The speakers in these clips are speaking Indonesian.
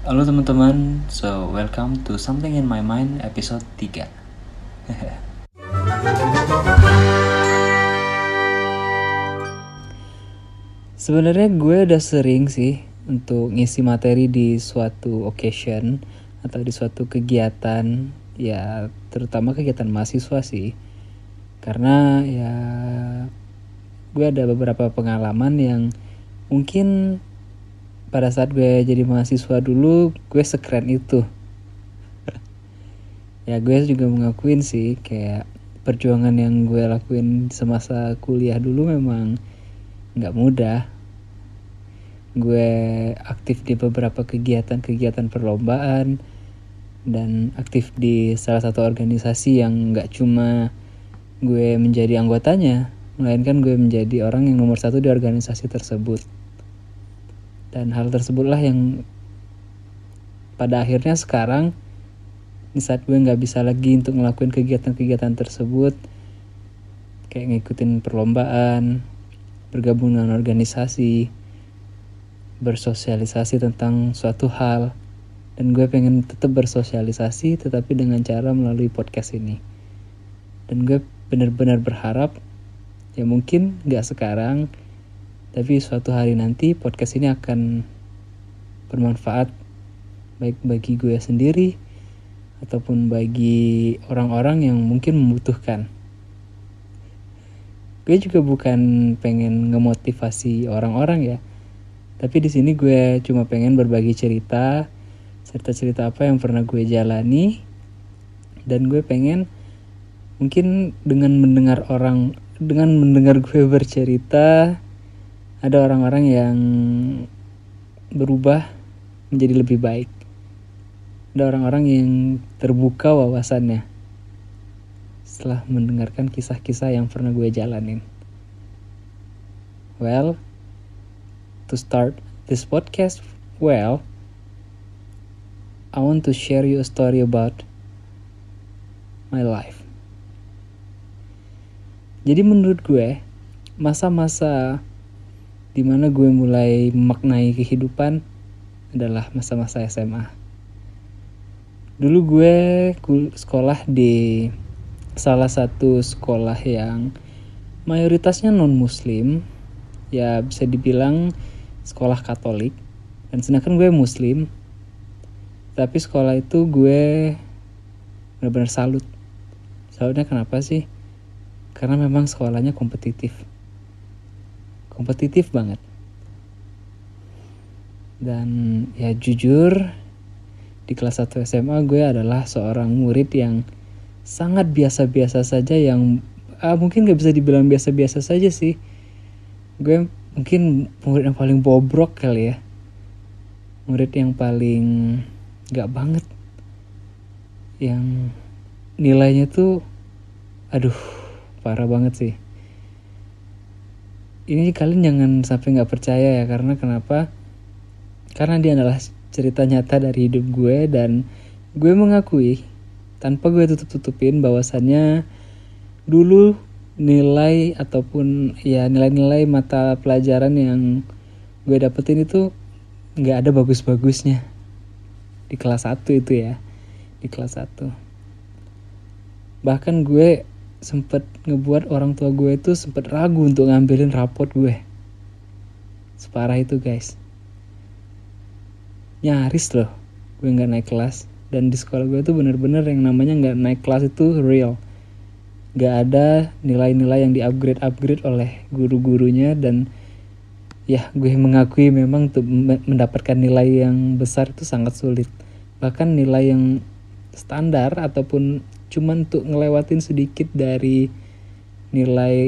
Halo teman-teman, so welcome to Something in My Mind episode 3 Sebenarnya gue udah sering sih untuk ngisi materi di suatu occasion atau di suatu kegiatan ya terutama kegiatan mahasiswa sih. Karena ya gue ada beberapa pengalaman yang mungkin pada saat gue jadi mahasiswa dulu gue sekeren itu. Ya gue juga mengakuin sih kayak perjuangan yang gue lakuin semasa kuliah dulu memang nggak mudah. Gue aktif di beberapa kegiatan-kegiatan perlombaan dan aktif di salah satu organisasi yang nggak cuma gue menjadi anggotanya melainkan gue menjadi orang yang nomor satu di organisasi tersebut dan hal tersebutlah yang pada akhirnya sekarang di saat gue nggak bisa lagi untuk ngelakuin kegiatan-kegiatan tersebut kayak ngikutin perlombaan bergabung dengan organisasi bersosialisasi tentang suatu hal. Dan gue pengen tetap bersosialisasi tetapi dengan cara melalui podcast ini. Dan gue benar-benar berharap ya mungkin nggak sekarang tapi suatu hari nanti podcast ini akan bermanfaat baik bagi gue sendiri ataupun bagi orang-orang yang mungkin membutuhkan. Gue juga bukan pengen ngemotivasi orang-orang ya. Tapi di sini gue cuma pengen berbagi cerita, cerita-cerita apa yang pernah gue jalani. Dan gue pengen mungkin dengan mendengar orang dengan mendengar gue bercerita ada orang-orang yang berubah menjadi lebih baik. Ada orang-orang yang terbuka wawasannya setelah mendengarkan kisah-kisah yang pernah gue jalanin. Well, to start this podcast, well, I want to share you a story about my life. Jadi menurut gue, masa-masa di mana gue mulai memaknai kehidupan adalah masa-masa SMA. Dulu gue sekolah di salah satu sekolah yang mayoritasnya non-muslim, ya bisa dibilang sekolah Katolik dan sedangkan gue Muslim. Tapi sekolah itu gue benar-benar salut. Salutnya kenapa sih? Karena memang sekolahnya kompetitif kompetitif banget. Dan ya jujur di kelas 1 SMA gue adalah seorang murid yang sangat biasa-biasa saja yang ah, mungkin gak bisa dibilang biasa-biasa saja sih. Gue mungkin murid yang paling bobrok kali ya. Murid yang paling gak banget. Yang nilainya tuh aduh parah banget sih ini kalian jangan sampai nggak percaya ya karena kenapa? Karena dia adalah cerita nyata dari hidup gue dan gue mengakui tanpa gue tutup tutupin bahwasannya dulu nilai ataupun ya nilai-nilai mata pelajaran yang gue dapetin itu nggak ada bagus-bagusnya. Di kelas 1 itu ya di kelas 1 bahkan gue sempet ngebuat orang tua gue itu sempet ragu untuk ngambilin rapot gue. Separah itu guys. Nyaris loh gue nggak naik kelas. Dan di sekolah gue tuh bener-bener yang namanya nggak naik kelas itu real. Gak ada nilai-nilai yang di-upgrade-upgrade oleh guru-gurunya dan ya gue mengakui memang untuk mendapatkan nilai yang besar itu sangat sulit. Bahkan nilai yang standar ataupun cuman untuk ngelewatin sedikit dari nilai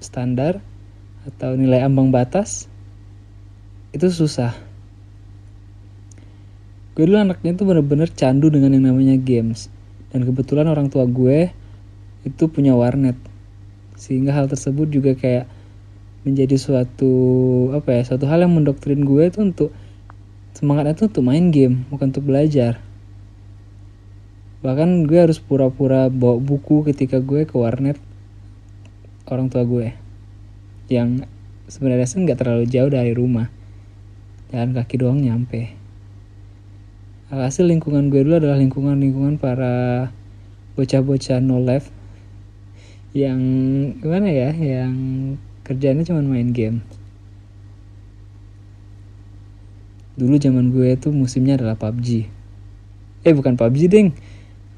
standar atau nilai ambang batas itu susah. Gue dulu anaknya tuh bener-bener candu dengan yang namanya games. Dan kebetulan orang tua gue itu punya warnet. Sehingga hal tersebut juga kayak menjadi suatu apa ya suatu hal yang mendoktrin gue itu untuk semangatnya itu untuk main game bukan untuk belajar bahkan gue harus pura-pura bawa buku ketika gue ke warnet orang tua gue yang sebenarnya sih nggak terlalu jauh dari rumah jalan kaki doang nyampe Alhasil lingkungan gue dulu adalah lingkungan-lingkungan para bocah-bocah no life yang gimana ya, yang kerjanya cuma main game. Dulu zaman gue itu musimnya adalah PUBG. Eh bukan PUBG ding.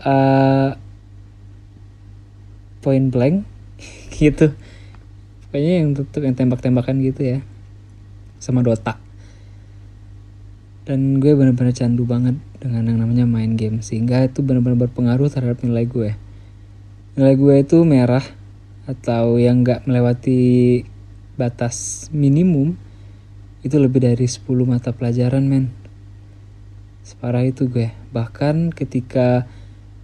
Uh, point blank gitu. Pokoknya yang tetap yang tembak-tembakan gitu ya. Sama Dota dan gue benar-benar candu banget dengan yang namanya main game sehingga itu benar-benar berpengaruh terhadap nilai gue nilai gue itu merah atau yang gak melewati batas minimum itu lebih dari 10 mata pelajaran men separah itu gue bahkan ketika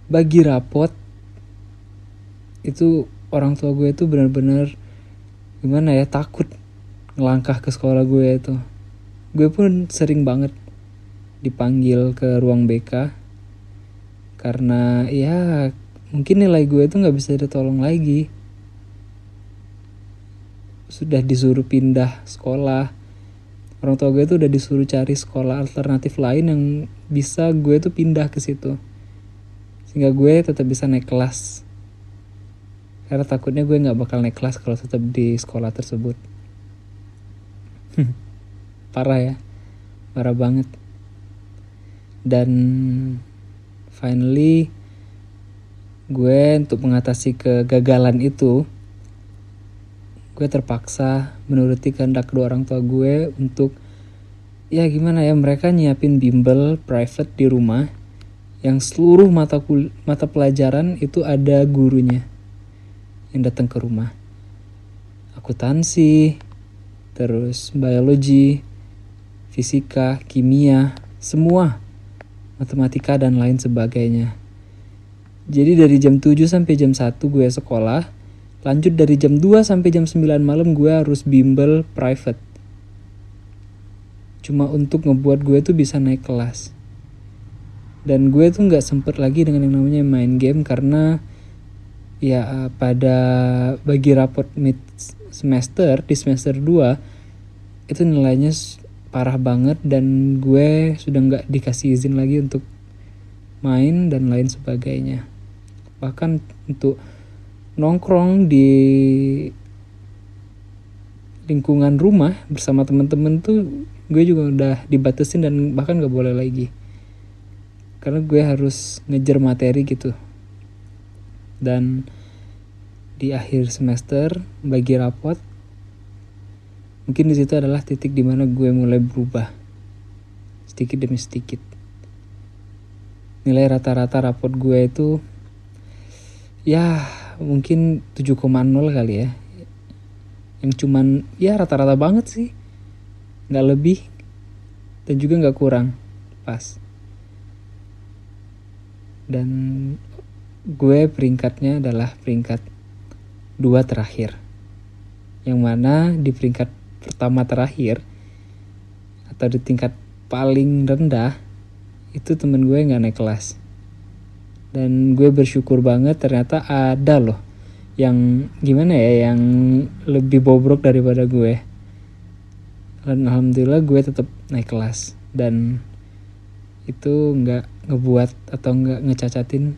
bagi rapot itu orang tua gue itu benar-benar gimana ya takut ngelangkah ke sekolah gue itu. Gue pun sering banget dipanggil ke ruang BK karena ya mungkin nilai gue itu nggak bisa ditolong lagi. Sudah disuruh pindah sekolah. Orang tua gue itu udah disuruh cari sekolah alternatif lain yang bisa gue tuh pindah ke situ sehingga gue tetap bisa naik kelas. Karena takutnya gue nggak bakal naik kelas kalau tetap di sekolah tersebut. Parah ya. Parah banget. Dan finally gue untuk mengatasi kegagalan itu gue terpaksa menuruti kehendak kedua orang tua gue untuk ya gimana ya mereka nyiapin bimbel private di rumah yang seluruh mata kul mata pelajaran itu ada gurunya yang datang ke rumah akuntansi terus biologi fisika kimia semua matematika dan lain sebagainya. Jadi dari jam 7 sampai jam 1 gue sekolah, lanjut dari jam 2 sampai jam 9 malam gue harus bimbel private. Cuma untuk ngebuat gue tuh bisa naik kelas. Dan gue tuh nggak sempet lagi dengan yang namanya main game karena ya pada bagi raport mid semester di semester 2 itu nilainya parah banget dan gue sudah nggak dikasih izin lagi untuk main dan lain sebagainya. Bahkan untuk nongkrong di lingkungan rumah bersama temen-temen tuh gue juga udah dibatasin dan bahkan nggak boleh lagi karena gue harus ngejar materi gitu dan di akhir semester bagi rapot Mungkin di situ adalah titik di mana gue mulai berubah sedikit demi sedikit. Nilai rata-rata raport gue itu ya mungkin 7,0 kali ya. Yang cuman ya rata-rata banget sih. Nggak lebih dan juga nggak kurang. Pas. Dan gue peringkatnya adalah peringkat dua terakhir. Yang mana di peringkat pertama terakhir atau di tingkat paling rendah itu temen gue nggak naik kelas. Dan gue bersyukur banget ternyata ada loh yang gimana ya yang lebih bobrok daripada gue. Dan alhamdulillah gue tetap naik kelas. Dan itu nggak ngebuat atau nggak ngecacatin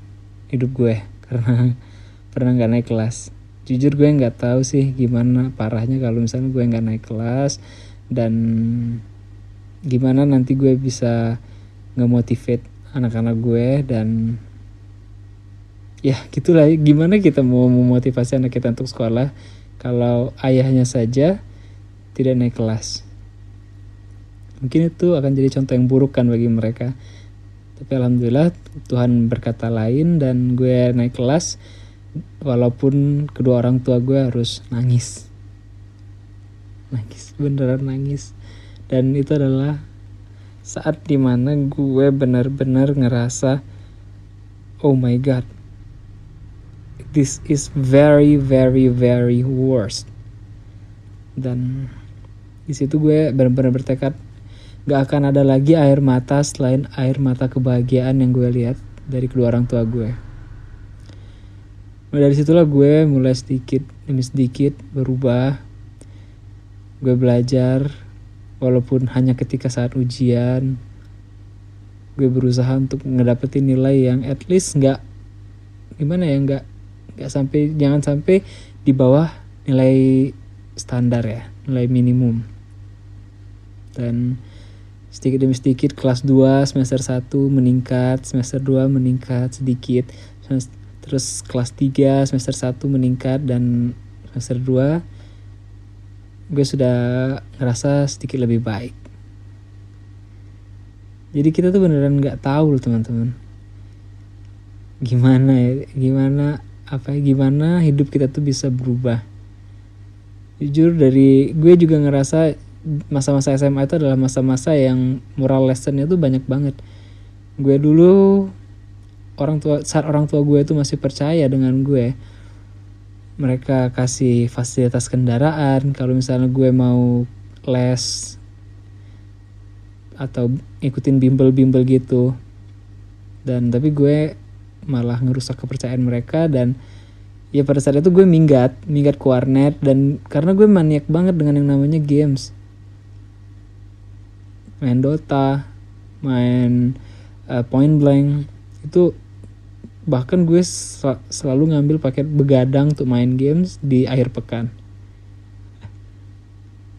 hidup gue. Karena pernah nggak naik kelas. Jujur gue nggak tahu sih gimana parahnya kalau misalnya gue nggak naik kelas dan gimana nanti gue bisa ngemotivate anak-anak gue dan ya gitulah gimana kita mau memotivasi anak kita untuk sekolah kalau ayahnya saja tidak naik kelas? Mungkin itu akan jadi contoh yang buruk kan bagi mereka tapi alhamdulillah Tuhan berkata lain dan gue naik kelas walaupun kedua orang tua gue harus nangis. Nangis beneran nangis. Dan itu adalah saat di mana gue benar-benar ngerasa oh my god this is very very very worst. Dan di situ gue benar-benar bertekad gak akan ada lagi air mata selain air mata kebahagiaan yang gue lihat dari kedua orang tua gue dari situlah gue mulai sedikit demi sedikit berubah. Gue belajar walaupun hanya ketika saat ujian. gue berusaha untuk ngedapetin nilai yang at least nggak gimana ya nggak nggak sampai jangan sampai di bawah nilai standar ya nilai minimum dan sedikit demi sedikit kelas 2 semester 1 meningkat semester 2 meningkat sedikit terus kelas 3 semester 1 meningkat dan semester 2 gue sudah ngerasa sedikit lebih baik. Jadi kita tuh beneran nggak tahu loh teman-teman. Gimana ya gimana apa ya gimana hidup kita tuh bisa berubah? Jujur dari gue juga ngerasa masa-masa SMA itu adalah masa-masa yang moral lessonnya tuh banyak banget. Gue dulu orang tua saat orang tua gue tuh masih percaya dengan gue mereka kasih fasilitas kendaraan. Kalau misalnya gue mau les atau ikutin bimbel-bimbel gitu dan tapi gue malah ngerusak kepercayaan mereka dan ya pada saat itu gue minggat minggat ke warnet dan karena gue maniak banget dengan yang namanya games main Dota main uh, Point Blank. Itu bahkan gue sel selalu ngambil paket begadang untuk main games di akhir pekan.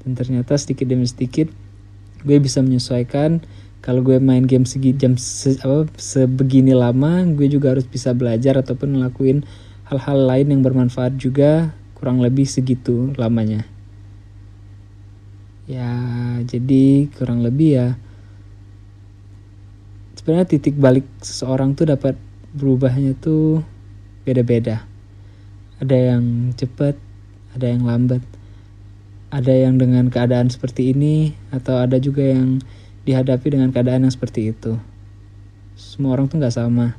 Dan ternyata sedikit demi sedikit gue bisa menyesuaikan kalau gue main game segi jam se apa sebegini lama gue juga harus bisa belajar ataupun ngelakuin hal-hal lain yang bermanfaat juga kurang lebih segitu lamanya ya jadi kurang lebih ya sebenarnya titik balik seseorang tuh dapat berubahnya tuh beda-beda. Ada yang cepat ada yang lambat. Ada yang dengan keadaan seperti ini atau ada juga yang dihadapi dengan keadaan yang seperti itu. Semua orang tuh nggak sama.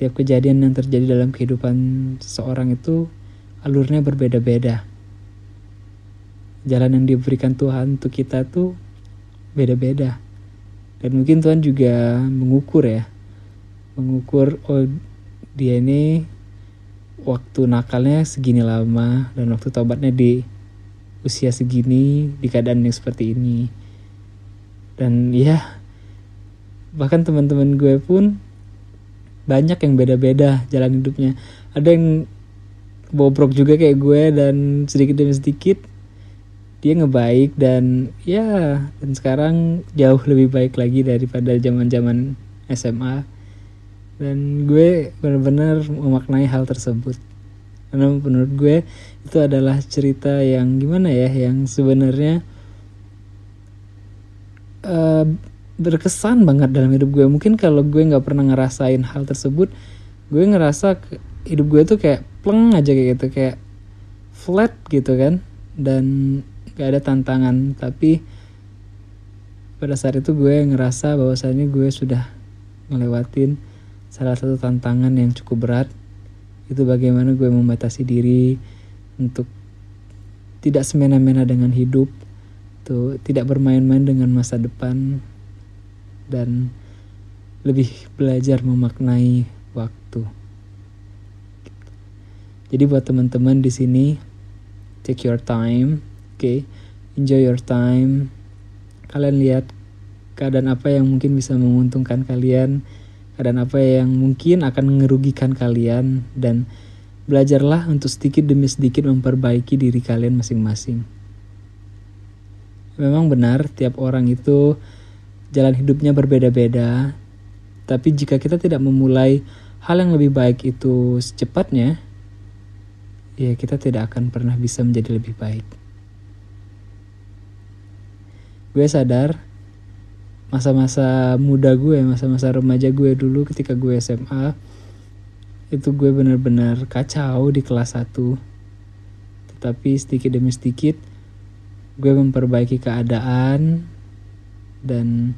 Tiap kejadian yang terjadi dalam kehidupan seseorang itu alurnya berbeda-beda. Jalan yang diberikan Tuhan untuk kita tuh beda-beda. Dan mungkin Tuhan juga mengukur ya. Mengukur oh dia ini waktu nakalnya segini lama dan waktu tobatnya di usia segini di keadaan yang seperti ini. Dan ya bahkan teman-teman gue pun banyak yang beda-beda jalan hidupnya ada yang bobrok juga kayak gue dan sedikit demi sedikit dia ngebaik dan ya dan sekarang jauh lebih baik lagi daripada zaman-zaman SMA dan gue benar-benar memaknai hal tersebut. Karena menurut gue itu adalah cerita yang gimana ya yang sebenarnya uh, berkesan banget dalam hidup gue. Mungkin kalau gue nggak pernah ngerasain hal tersebut gue ngerasa hidup gue tuh kayak pleng aja kayak gitu kayak flat gitu kan. Dan gak ada tantangan tapi pada saat itu gue ngerasa bahwasannya gue sudah ngelewatin salah satu tantangan yang cukup berat itu bagaimana gue membatasi diri untuk tidak semena-mena dengan hidup tuh tidak bermain-main dengan masa depan dan lebih belajar memaknai waktu. Jadi buat teman-teman di sini, take your time, okay? enjoy your time. Kalian lihat keadaan apa yang mungkin bisa menguntungkan kalian, keadaan apa yang mungkin akan merugikan kalian, dan belajarlah untuk sedikit demi sedikit memperbaiki diri kalian masing-masing. Memang benar, tiap orang itu jalan hidupnya berbeda-beda, tapi jika kita tidak memulai hal yang lebih baik itu secepatnya, ya kita tidak akan pernah bisa menjadi lebih baik. Gue sadar masa-masa muda gue, masa-masa remaja gue dulu ketika gue SMA, itu gue benar-benar kacau di kelas 1. Tetapi sedikit demi sedikit, gue memperbaiki keadaan, dan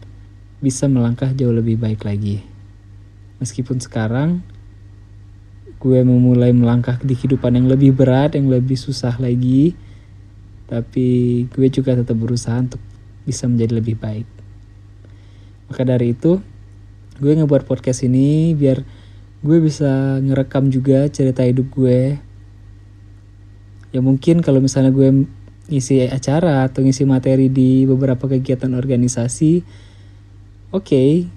bisa melangkah jauh lebih baik lagi. Meskipun sekarang gue memulai melangkah di kehidupan yang lebih berat, yang lebih susah lagi, tapi gue juga tetap berusaha untuk bisa menjadi lebih baik. Maka dari itu, gue ngebuat podcast ini biar gue bisa ngerekam juga cerita hidup gue. Ya mungkin kalau misalnya gue ngisi acara atau ngisi materi di beberapa kegiatan organisasi oke okay,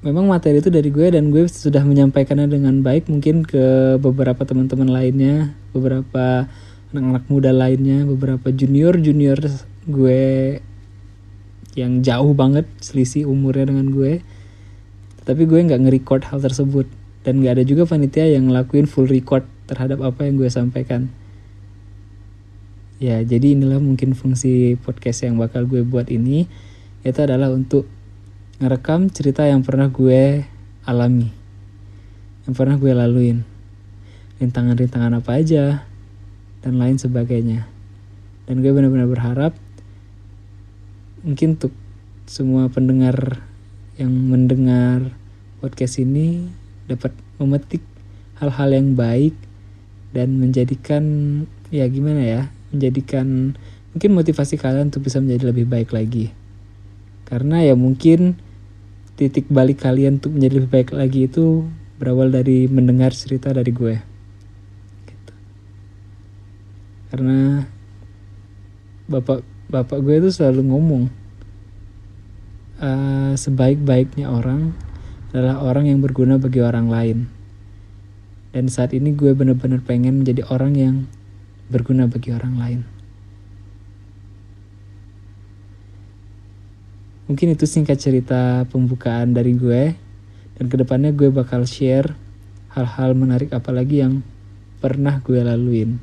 memang materi itu dari gue dan gue sudah menyampaikannya dengan baik mungkin ke beberapa teman-teman lainnya beberapa anak-anak muda lainnya beberapa junior junior gue yang jauh banget selisih umurnya dengan gue. Tapi gue nggak nge-record hal tersebut. Dan nggak ada juga panitia yang ngelakuin full record terhadap apa yang gue sampaikan. Ya jadi inilah mungkin fungsi podcast yang bakal gue buat ini. Itu adalah untuk ngerekam cerita yang pernah gue alami. Yang pernah gue laluin. Rintangan-rintangan apa aja dan lain sebagainya. Dan gue benar-benar berharap mungkin untuk semua pendengar yang mendengar podcast ini dapat memetik hal-hal yang baik dan menjadikan ya gimana ya menjadikan mungkin motivasi kalian untuk bisa menjadi lebih baik lagi karena ya mungkin titik balik kalian untuk menjadi lebih baik lagi itu berawal dari mendengar cerita dari gue gitu. karena bapak bapak gue itu selalu ngomong uh, sebaik-baiknya orang adalah orang yang berguna bagi orang lain dan saat ini gue benar-benar pengen menjadi orang yang berguna bagi orang lain Mungkin itu singkat cerita pembukaan dari gue. Dan ke depannya gue bakal share hal-hal menarik apalagi yang pernah gue laluin.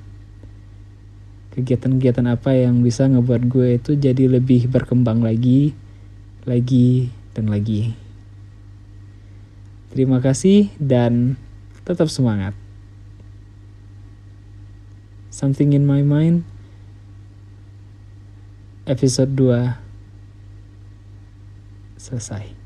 Kegiatan-kegiatan apa yang bisa ngebuat gue itu jadi lebih berkembang lagi, lagi, dan lagi. Terima kasih dan tetap semangat. Something in my mind episode 2 selesai.